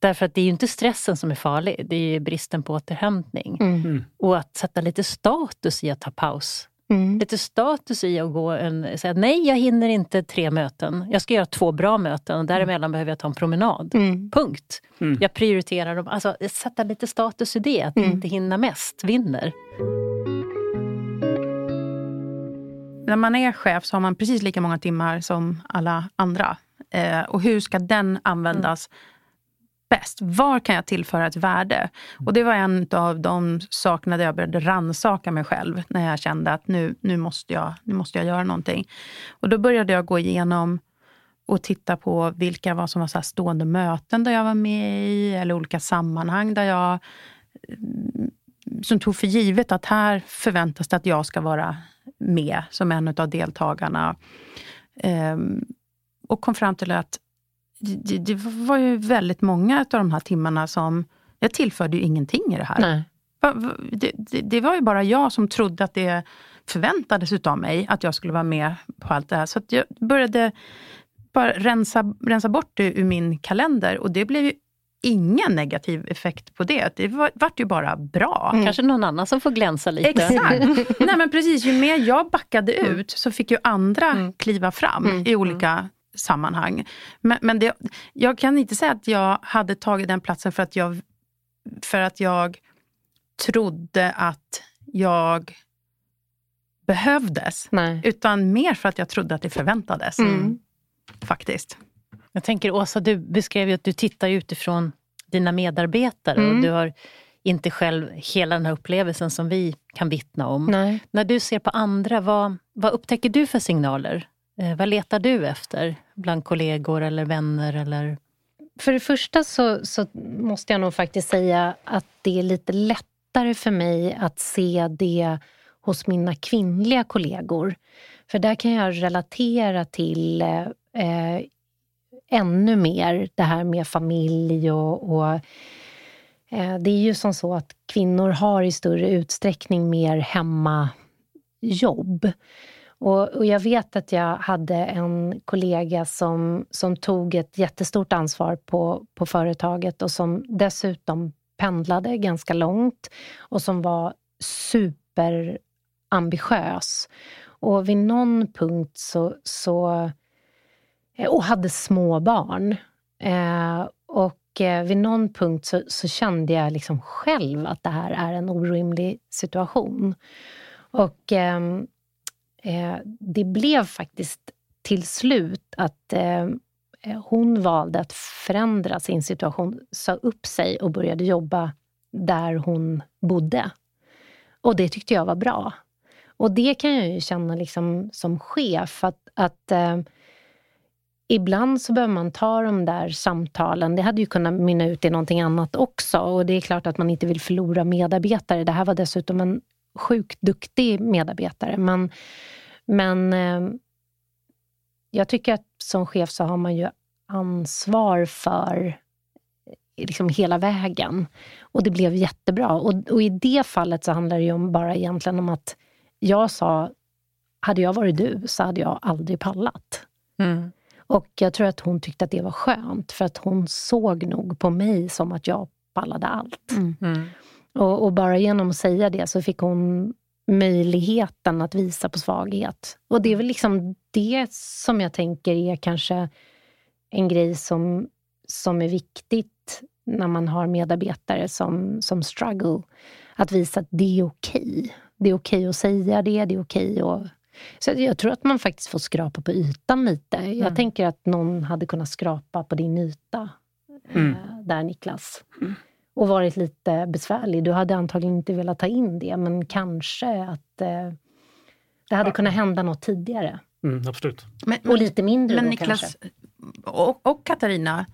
Därför att det är ju inte stressen som är farlig, det är ju bristen på återhämtning. Mm. Och att sätta lite status i att ta paus. Mm. Lite status i att gå en, säga nej, jag hinner inte tre möten. Jag ska göra två bra möten och däremellan behöver jag ta en promenad. Mm. Punkt. Mm. Jag prioriterar dem. Alltså, sätta lite status i det, att Mm. inte hinna mest vinner. När man är chef så har man precis lika många timmar som alla andra. Eh, och hur ska den användas bäst? Var kan jag tillföra ett värde? Och det var en av de sakerna där jag började ransaka mig själv. När jag kände att nu, nu, måste jag, nu måste jag göra någonting. Och då började jag gå igenom och titta på vilka var som var så här stående möten där jag var med i, eller olika sammanhang där jag mm, som tog för givet att här förväntas det att jag ska vara med som en av deltagarna. Ehm, och kom fram till att det, det var ju väldigt många av de här timmarna som jag tillförde ju ingenting i det här. Nej. Det, det, det var ju bara jag som trodde att det förväntades utav mig att jag skulle vara med på allt det här. Så jag började bara rensa, rensa bort det ur min kalender och det blev ju ingen negativ effekt på det. Det var, vart ju bara bra. Kanske någon annan som får glänsa lite. Exakt. [laughs] Nej, men precis, ju mer jag backade ut så fick ju andra kliva fram i olika sammanhang. Men, men det, jag kan inte säga att jag hade tagit den platsen för att jag, för att jag trodde att jag behövdes. Nej. Utan mer för att jag trodde att det förväntades. Mm. Faktiskt. Jag tänker Åsa, du beskrev ju att du tittar utifrån dina medarbetare Mm. och du har inte själv hela den här upplevelsen som vi kan vittna om. Nej. När du ser på andra, vad, vad upptäcker du för signaler? Eh, vad letar du efter bland kollegor eller vänner? Eller... För det första så, så måste jag nog faktiskt säga att det är lite lättare för mig att se det hos mina kvinnliga kollegor. För där kan jag relatera till eh, eh, ännu mer det här med familj och, och eh, det är ju som så att kvinnor har i större utsträckning mer hemmajobb. Och, och jag vet att jag hade en kollega som, som tog ett jättestort ansvar på, på företaget och som dessutom pendlade ganska långt och som var superambitiös. Och vid någon punkt så... så eh, och hade små barn. Eh, och eh, vid någon punkt så, så kände jag liksom själv att det här är en orimlig situation. Och ehm, eh, det blev faktiskt till slut att eh, eh, hon valde att förändra sin situation, sa upp sig och började jobba där hon bodde. Och det tyckte jag var bra. Och det kan jag ju känna liksom som chef, att, att eh, ibland så behöver man ta de där samtalen. Det hade ju kunnat mynna ut i någonting annat också. Och det är klart att man inte vill förlora medarbetare. Det här var dessutom en sjukt duktig medarbetare. Men, men eh, jag tycker att som chef så har man ju ansvar för eh, liksom hela vägen. Och det blev jättebra. Och, och i det fallet så handlar det ju om bara egentligen om att jag sa, hade jag varit du så hade jag aldrig pallat. Mm. Och jag tror att hon tyckte att det var skönt, för att hon såg nog på mig som att jag pallade allt. Mm. Och, och bara genom att säga det så fick hon möjligheten att visa på svaghet. Och det är väl liksom det som jag tänker är kanske en grej som, som är viktigt när man har medarbetare som, som struggle. Att visa att det är okej. Det är okej att säga det, det är okej att... Så jag tror att man faktiskt får skrapa på ytan lite. Jag tänker att någon hade kunnat skrapa på din yta Mm. eh, där, Niklas. Och varit lite besvärlig. Du hade antagligen inte velat ta in det, men kanske att eh, det hade kunnat hända något tidigare. Mm, absolut. Men, och lite mindre men då Niklas kanske. och, och Katarina,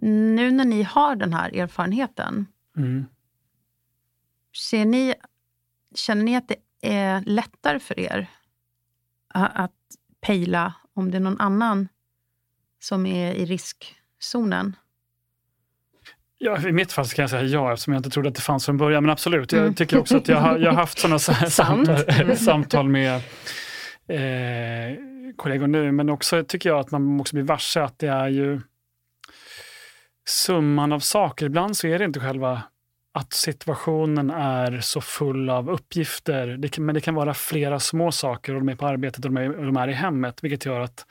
nu när ni har den här erfarenheten, Mm. ser ni, känner ni att det är lättare för er att pejla om det är någon annan som är i riskzonen? Ja, I mitt fall kan jag säga ja, eftersom jag inte trodde att det fanns från början. Men absolut, jag Mm. tycker också att jag har, jag har haft sådana [laughs] samtal, samtal med eh, kollegor nu. Men också tycker jag att man också blir varse att det är ju summan av saker. Ibland så är det inte själva att situationen är så full av uppgifter. Det kan, men det kan vara flera små saker och de är på arbetet och de är, och de är i hemmet, vilket gör att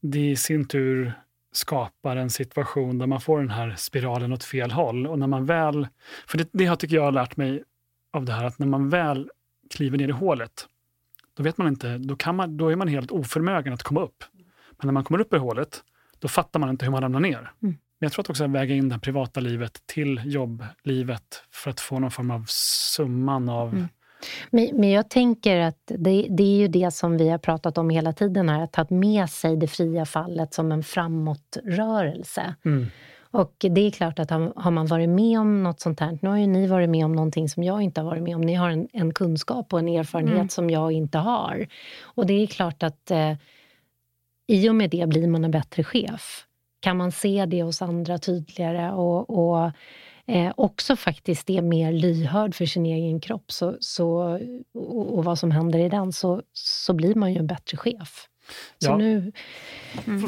det i sin tur skapar en situation där man får den här spiralen åt fel håll. Och när man väl, för det, det har tycker jag har lärt mig av det här, att när man väl kliver ner i hålet, då vet man inte, då, kan man, då är man helt oförmögen att komma upp. Men när man kommer upp i hålet, då fattar man inte hur man ramlar ner. Men jag tror att också att väga in det privata livet till jobblivet för att få någon form av summan av... Mm. Men, men jag tänker att det, det är ju det som vi har pratat om hela tiden här, att ta med sig det fria fallet som en framåtrörelse. Mm. Och det är klart att har man varit med om något sånt här, nu har ju ni varit med om någonting som jag inte har varit med om. Ni har en, en kunskap och en erfarenhet Mm. som jag inte har. Och det är klart att eh, i och med det blir man en bättre chef. Kan man se det hos andra tydligare och, och eh, också faktiskt är mer lyhörd för sin egen kropp så, så, och, och vad som händer i den, så, så blir man ju en bättre chef. Så Ja. nu...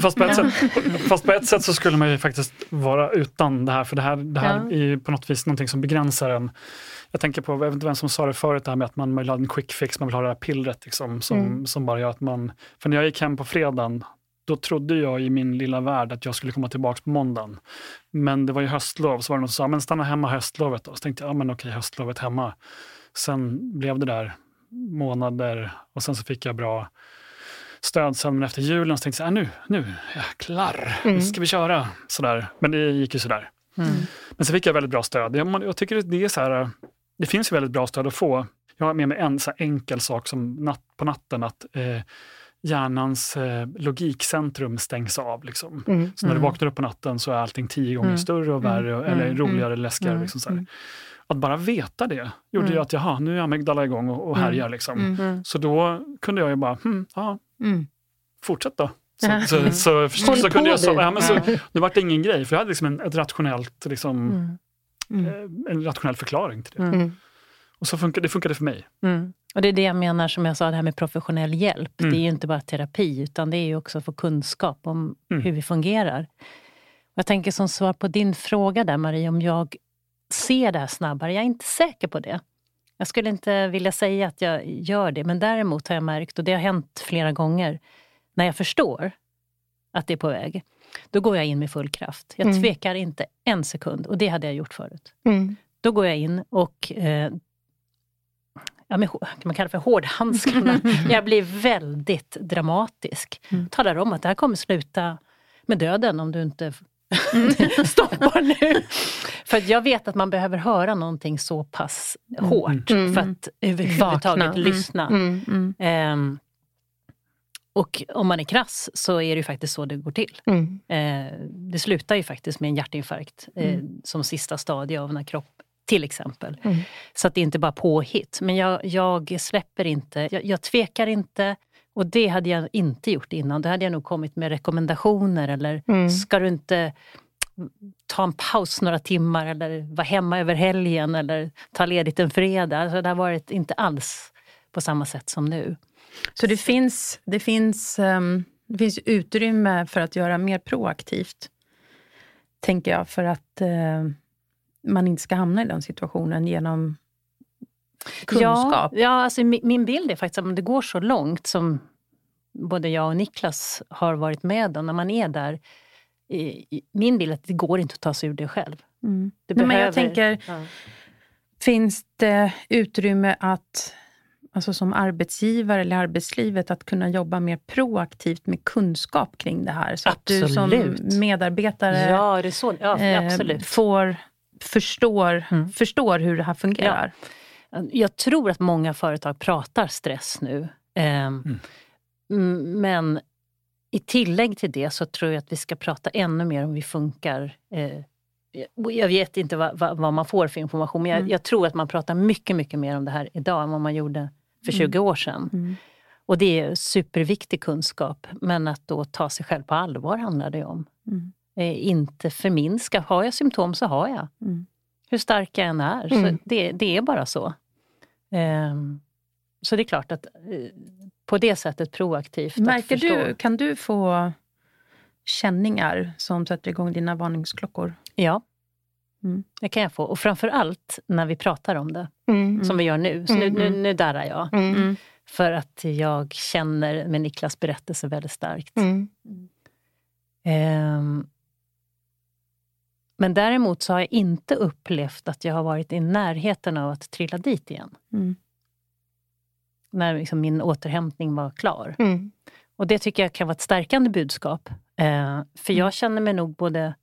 Fast, på ett sätt, [laughs] fast på ett sätt så skulle man ju faktiskt vara utan det här, för det här, det här Ja. är ju på något vis någonting som begränsar en. Jag tänker på, jag vet inte vem som sa det förut, det här med att man vill ha en quick fix, man vill ha det här pillret liksom, som, Mm. som bara gör att man... För när jag gick hem på fredagen, då trodde jag i min lilla värld att jag skulle komma tillbaka på måndagen. Men det var ju höstlov, så var det någon som sa, men stanna hemma höstlovet då. Så tänkte jag, ja men okej, höstlovet hemma. Sen blev det där månader och sen så fick jag bra stöd sen men efter julen så tänkte jag, äh, nu, nu, jäklar, nu Mm. ska vi köra. Sådär. Men det gick ju sådär. Mm. Men sen fick jag väldigt bra stöd. Jag, jag tycker det är så här, det finns ju väldigt bra stöd att få. Jag har med mig en så enkel sak som natt, på natten, att eh, hjärnans eh, logikcentrum stängs av. Liksom. Mm. Så när du Mm. vaknar upp på natten så är allting tio gånger Mm. större och värre, Mm. eller Mm. roligare, eller läskigare. Mm. Liksom så här. Mm. Att bara veta det gjorde ju Mm. att, jaha, nu är amygdala igång och, och Mm. härjar. Liksom. Mm. Mm. Så då kunde jag ju bara, hm, ja, Mm. fortsätt då. [laughs] Så, så, så, så, så kunde jag så, ja, men så. Nu var det ingen grej, för jag hade liksom en, ett rationellt, liksom, Mm. Mm. eh, en rationell förklaring till det. Mm. Mm. Och så funkade, det funkade för mig. Mm. Och det är det jag menar, som jag sa, det här med professionell hjälp. Mm. Det är ju inte bara terapi, utan det är ju också att få kunskap om Mm. hur vi fungerar. Och jag tänker som svar på din fråga där Marie, om jag ser det här snabbare. Jag är inte säker på det. Jag skulle inte vilja säga att jag gör det, men däremot har jag märkt, och det har hänt flera gånger, när jag förstår att det är på väg, då går jag in med full kraft. Jag Mm. tvekar inte en sekund, och det hade jag gjort förut. Mm. Då går jag in och eh, ja, kan man kalla det för hårdhandskarna. [laughs] jag blir väldigt dramatisk. Mm. Talar om att det här kommer sluta med döden om du inte [laughs] stoppar nu. För jag vet att man behöver höra någonting så pass hårt Mm. för att överhuvudtaget Vakna. Mm. lyssna. Mm. Mm. Ehm, och om man är krass så är det ju faktiskt så det går till. Mm. Eh, det slutar ju faktiskt med en hjärtinfarkt eh, som sista stadie av när kropp till exempel. Mm. Så att det inte bara påhitt. Men jag, jag släpper inte, jag, jag tvekar inte. Och det hade jag inte gjort innan. Då hade jag nog kommit med rekommendationer eller Mm. ska du inte ta en paus några timmar eller vara hemma över helgen eller ta ledigt en fredag. Alltså det har varit inte alls på samma sätt som nu. Så det finns, det, finns, ehm, det finns utrymme för att göra mer proaktivt, tänker jag, för att eh, man inte ska hamna i den situationen genom kunskap. Ja, ja alltså min, bild är faktiskt att om det går så långt som både jag och Niklas har varit med om, när man är där. Min bild är att det går inte att ta sig ur det själv. Mm. Det Nej, men jag tänker, Ja. finns det utrymme att alltså som arbetsgivare eller arbetslivet att kunna jobba mer proaktivt med kunskap kring det här? Så att du som Absolut. medarbetare Ja, så. Ja, eh, absolut. får förstår, mm. förstår hur det här fungerar. Ja. Jag tror att många företag pratar stress nu. Ehm, mm. Men i tillägg till det så tror jag att vi ska prata ännu mer om hur vi funkar. Eh, jag vet inte vad, vad, vad, man får för information men jag, mm. jag, tror att man pratar mycket, mycket mer om det här idag än vad man gjorde för 20 mm. år sedan. Mm. Och det är superviktig kunskap. Men att då ta sig själv på allvar handlar det om. Mm. Eh, inte förminska. Har jag symptom så har jag. Mm. Hur stark jag än är. Så det, det är bara så. Eh, så det är klart att eh, på det sättet proaktivt Märker du, kan du få känningar som sätter igång dina varningsklockor? Ja, mm. det kan jag få. Och framför allt när vi pratar om det, mm. som vi gör nu. Så nu, nu, nu darrar jag. Mm. mm. För att jag känner med Niklas berättelse väldigt starkt. Um, men däremot så har jag inte upplevt att jag har varit i närheten av att trilla dit igen. Mm när liksom min återhämtning var klar. Mm. Och det tycker jag kan vara ett stärkande budskap. Eh, för jag mm. känner mig nog både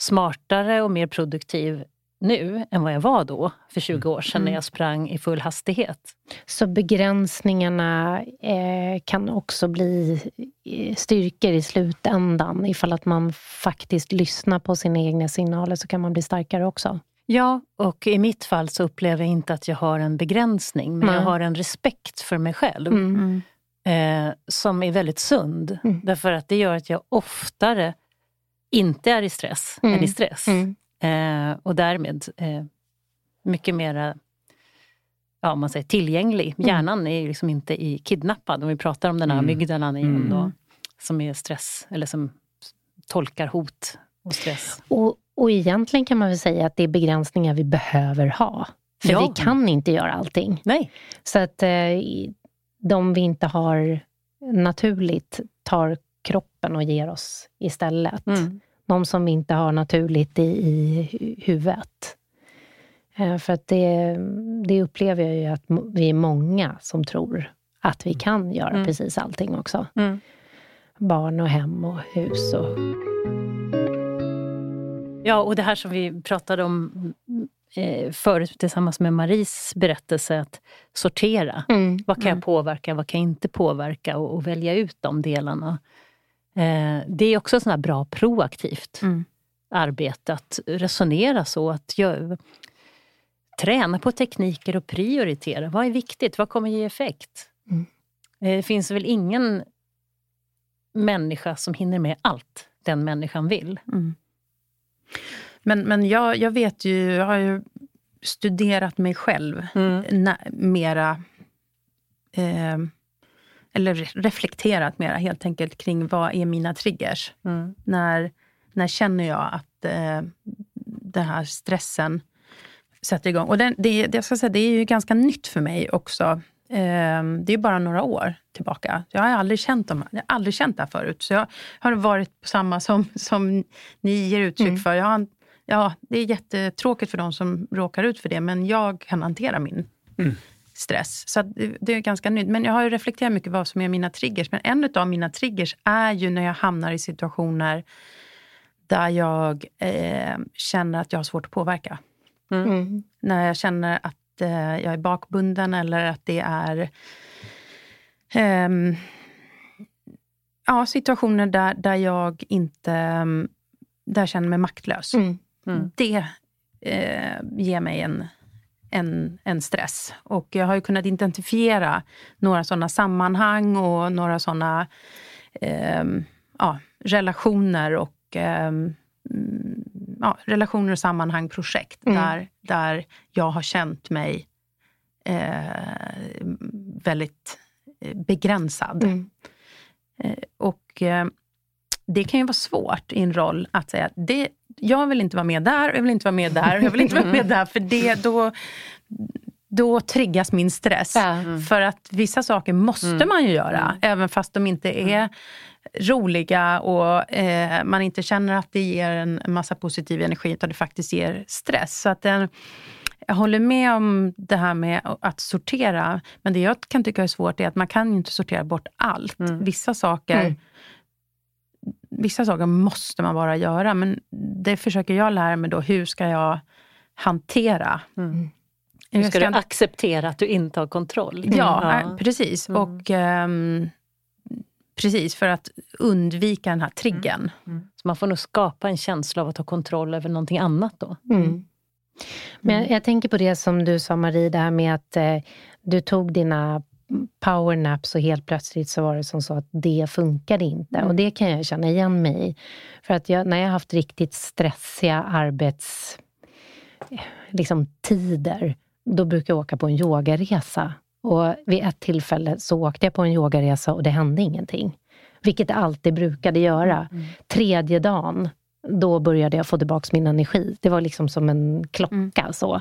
smartare och mer produktiv nu än vad jag var då, för 20 år sedan, mm. när jag sprang i full hastighet. Så begränsningarna eh, kan också bli eh, styrkor i slutändan? Ifall att man faktiskt lyssnar på sina egna signaler så kan man bli starkare också? Ja, och i mitt fall så upplever jag inte att jag har en begränsning, men mm. jag har en respekt för mig själv. Mm. Eh, som är väldigt sund. Mm. Därför att det gör att jag oftare inte är i stress än i mm. stress. Mm. Eh, och därmed eh, mycket mera ja, man säger, tillgänglig. Mm. Hjärnan är liksom inte i kidnappad. Om vi pratar om den här amygdalan igen då, som är stress, eller som tolkar hot och stress. Och, och egentligen kan man väl säga att det är begränsningar vi behöver ha. För ja. vi kan inte göra allting. Nej. Så att eh, de vi inte har naturligt tar kroppen och ger oss istället. Mm. De som inte har naturligt i, i huvudet. Eh, för att det, det upplever jag ju att vi är många som tror att vi kan göra mm. precis allting också. Mm. Barn och hem och hus och Ja, och det här som vi pratade om eh, förut tillsammans med Maries berättelse, att sortera. Mm, vad kan mm. jag påverka, vad kan jag inte påverka och, och välja ut de delarna. Eh, det är också sånt bra proaktivt mm. arbete, att resonera så. att jag, Träna på tekniker och prioritera. Vad är viktigt? Vad kommer ge effekt? Mm. Eh, det finns väl ingen människa som hinner med allt den människan vill. Mm. Men, men jag, jag vet ju, jag har ju studerat mig själv mm. na, mera. Eh, eller reflekterat mera helt enkelt kring vad är mina triggers. Mm. När, när känner jag att eh, den här stressen sätter igång. Och den, det, jag ska säga, det är ju ganska nytt för mig också. Eh, det är bara några år tillbaka. Jag har aldrig känt, dem, jag har aldrig känt det här förut. Så jag har varit på samma som, som ni ger uttryck mm. för. Jag har Ja, det är jättetråkigt för de som råkar ut för det, men jag kan hantera min mm. Stress. Så det är ganska nytt. Men jag har reflekterat mycket vad som är mina triggers. Men en av mina triggers är ju när jag hamnar i situationer där jag eh, känner att jag har svårt att påverka. Mm. Mm. När jag känner att eh, jag är bakbunden eller att det är eh, ja, situationer där, där jag inte ehm, där jag känner mig maktlös. Mm. Mm. Det eh, ger mig en, en, en stress. Och jag har ju kunnat identifiera några sådana sammanhang och några sådana eh, ja, relationer och eh, ja, relationer och sammanhang, projekt, mm. där, där jag har känt mig eh, väldigt eh, begränsad. Mm. Eh, och eh, det kan ju vara svårt i en roll att säga det, jag vill inte vara med där, jag vill inte vara med där, jag vill inte vara med där. För det, då, då triggas min stress. Mm. För att vissa saker måste mm. man ju göra, mm. även fast de inte är roliga och eh, man inte känner att det ger en massa positiv energi, utan det faktiskt ger stress. Så att den, jag håller med om det här med att sortera, men det jag kan tycka är svårt är att man kan inte sortera bort allt. Mm. Vissa saker mm vissa saker måste man bara göra, men det försöker jag lära mig då. Hur ska jag hantera? Mm. Hur ska, ska du acceptera att du inte har kontroll? Ja, ja. Äh, precis. Mm. Och um, Precis, för att undvika den här triggern. Mm. Mm. Så man får nog skapa en känsla av att ha kontroll över någonting annat då. Mm. Men jag, jag, tänker på det som du sa Marie, det här med att eh, du tog dina powernaps och helt plötsligt så var det som så att det funkade inte. Mm. Och det kan jag känna igen mig i. För att jag, när jag har haft riktigt stressiga arbetstider, liksom, då brukar jag åka på en yogaresa. Och vid ett tillfälle så åkte jag på en yogaresa och det hände ingenting. Vilket det alltid brukade göra. Mm. Tredje dagen, då började jag få tillbaka min energi. Det var liksom som en klocka. Mm. så.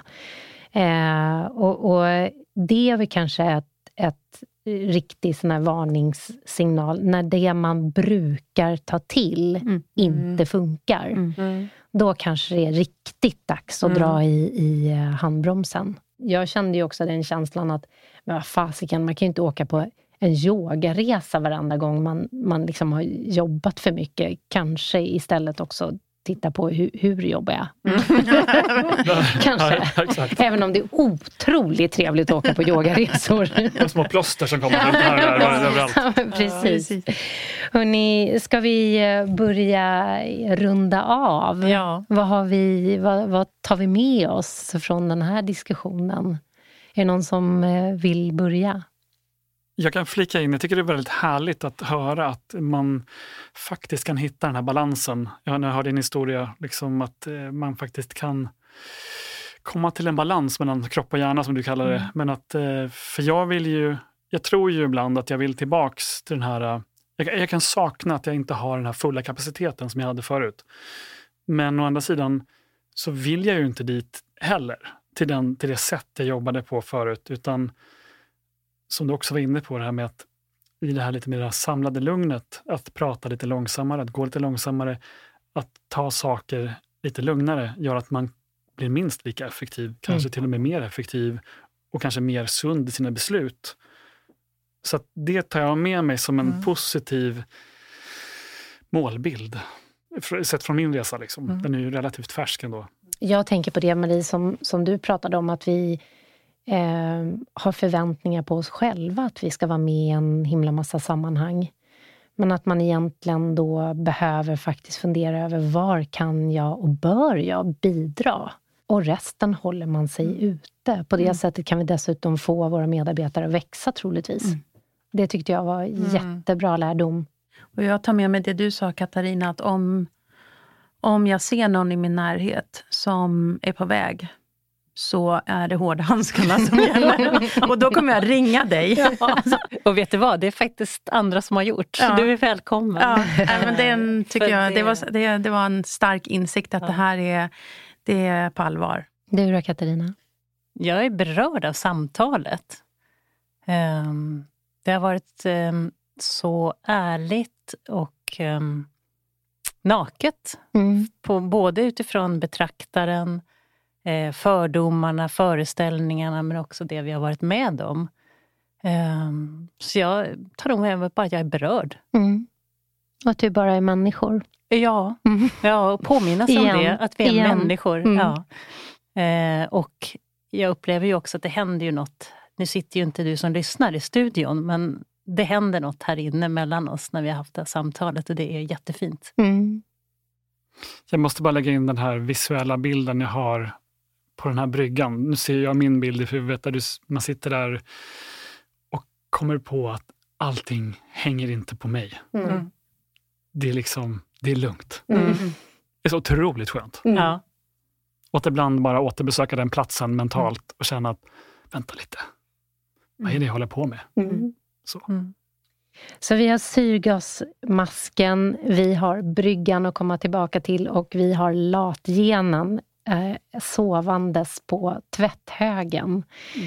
Eh, och, och, det är väl kanske ett, ett riktig sån här varningssignal. När det man brukar ta till mm. inte mm. funkar. Mm. Mm. Då kanske det är riktigt dags att dra i, i eh, handbromsen. Jag kände ju också den känslan att, men vad fasiken, man kan ju inte åka på en yogaresa varenda gång man, man liksom har jobbat för mycket. Kanske istället också titta på hur, hur jobbar jag? Mm. [laughs] Kanske. Ja, Även om det är otroligt trevligt att åka på yogaresor. De små plåster som kommer runt här, överallt. Ja, precis. Ja, Hörrni, ska vi eh, börja runda av? Ja. Vad, har vi, vad, vad tar vi med oss från den här diskussionen? Är det någon som eh, vill börja? Jag kan flika in, jag tycker det är väldigt härligt att höra att man faktiskt kan hitta den här balansen. Jag, när jag hör din historia, liksom att eh, man faktiskt kan komma till en balans mellan kropp och hjärna som du kallar det. Mm. Men att, eh, för jag vill ju, jag tror ju ibland att jag vill tillbaks till den här, eh, jag, jag kan sakna att jag inte har den här fulla kapaciteten som jag hade förut. Men å andra sidan så vill jag ju inte dit heller, till, den, till det sätt jag jobbade på förut, utan som du också var inne på, det här med att i det här lite mer samlade lugnet, att prata lite långsammare, att gå lite långsammare, att ta saker lite lugnare gör att man blir minst lika effektiv, kanske mm. till och med mer effektiv och kanske mer sund i sina beslut. Så det tar jag med mig som en mm. positiv målbild, sett från min resa. Liksom. Mm. Den är ju relativt färsk ändå. Jag tänker på det Marie, som, som du pratade om, att vi eh, har förväntningar på oss själva att vi ska vara med i en himla massa sammanhang. Men att man egentligen då behöver faktiskt fundera över var kan jag och bör jag bidra? Och resten håller man sig mm. ute. På det mm. sättet kan vi dessutom få våra medarbetare att växa troligtvis. Mm. Det tyckte jag var mm. jättebra lärdom. Och jag tar med mig det du sa Katarina, att om, om jag ser någon i min närhet som är på väg så är det hårdhandskarna som gäller. [laughs] och då kommer jag ringa dig. Ja. Och vet du vad, det är faktiskt andra som har gjort. Ja. Du är välkommen. Ja. men den, [laughs] tycker jag, det, var, det, det var en stark insikt att ja. det här är, det är på allvar. Du då Katarina? Jag är berörd av samtalet. Um, det har varit um, så ärligt och um, naket. Mm. På, både utifrån betraktaren, fördomarna, föreställningarna men också det vi har varit med om. Eh, så jag tar nog med mig bara att jag är berörd. Mm. Och att vi bara är människor. Ja, mm. ja och påminnas om det, att vi är Igen. människor. Mm. Ja. Eh, och jag upplever ju också att det händer ju något. Nu sitter ju inte du som lyssnar i studion, men det händer något här inne mellan oss när vi har haft det här samtalet och det är jättefint. Mm. Jag måste bara lägga in den här visuella bilden jag har på den här bryggan. Nu ser jag min bild i huvudet där du, man sitter där och kommer på att allting hänger inte på mig. Mm. mm. Det är liksom, det är lugnt. Mm. mm. Det är så otroligt skönt. Mm. Ja. Och att ibland bara återbesöka den platsen mentalt och känna att, vänta lite, vad är det jag håller på med? Så. Så vi har syrgasmasken, vi har bryggan att komma tillbaka till och vi har latgenen eh, sovandes på tvätthögen.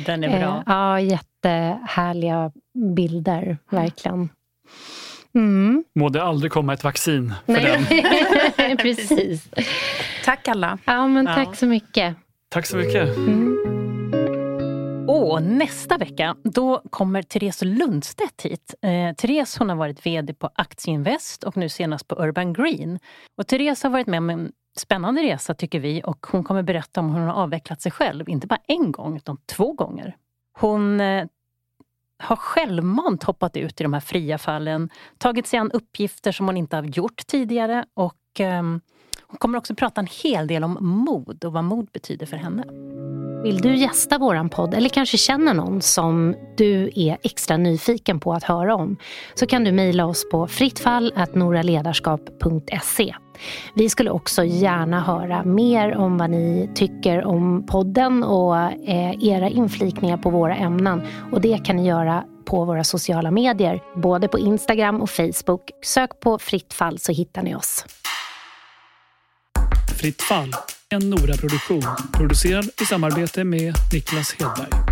Den är bra. Eh, ja, jättehärliga bilder, verkligen. Mm. Må det aldrig komma ett vaccin för Nej. den. [laughs] [laughs] Precis. Tack alla. Ja, men tack ja. så mycket. Tack så mycket. Mm. Och nästa vecka då kommer Therese Lundstedt hit. Eh, Therese hon har varit VD på Aktieinvest och nu senast på Urban Green. Och Therese har varit med om en spännande resa tycker vi och hon kommer berätta om hur hon har avvecklat sig själv, inte bara en gång utan två gånger. Hon eh, har självmant hoppat ut i de här fria fallen, tagit sig an uppgifter som hon inte har gjort tidigare och ehm, hon kommer också prata en hel del om mod och vad mod betyder för henne. Vill du gästa våran podd eller kanske känner någon som du är extra nyfiken på att höra om så kan du mejla oss på frittfall.noraledarskap.se. Vi skulle också gärna höra mer om vad ni tycker om podden och eh, era inflikningar på våra ämnen och det kan ni göra på våra sociala medier, både på Instagram och Facebook. Sök på Fritt fall så hittar ni oss. Fritt fall, en Nora-produktion producerad i samarbete med Niklas Hedberg.